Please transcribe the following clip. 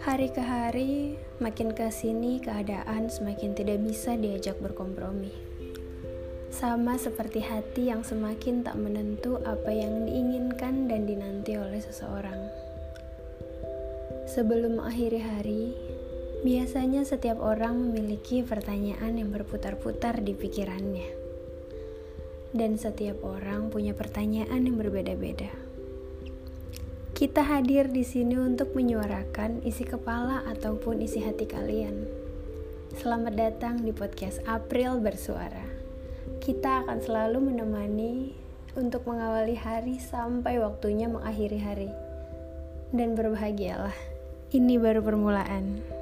Hari ke hari, makin ke sini keadaan semakin tidak bisa diajak berkompromi. Sama seperti hati yang semakin tak menentu apa yang diinginkan dan dinanti oleh seseorang. Sebelum mengakhiri hari, biasanya setiap orang memiliki pertanyaan yang berputar-putar di pikirannya. Dan setiap orang punya pertanyaan yang berbeda-beda. Kita hadir di sini untuk menyuarakan isi kepala ataupun isi hati kalian. Selamat datang di podcast April Bersuara. Kita akan selalu menemani untuk mengawali hari sampai waktunya mengakhiri hari. Dan berbahagialah, ini baru permulaan.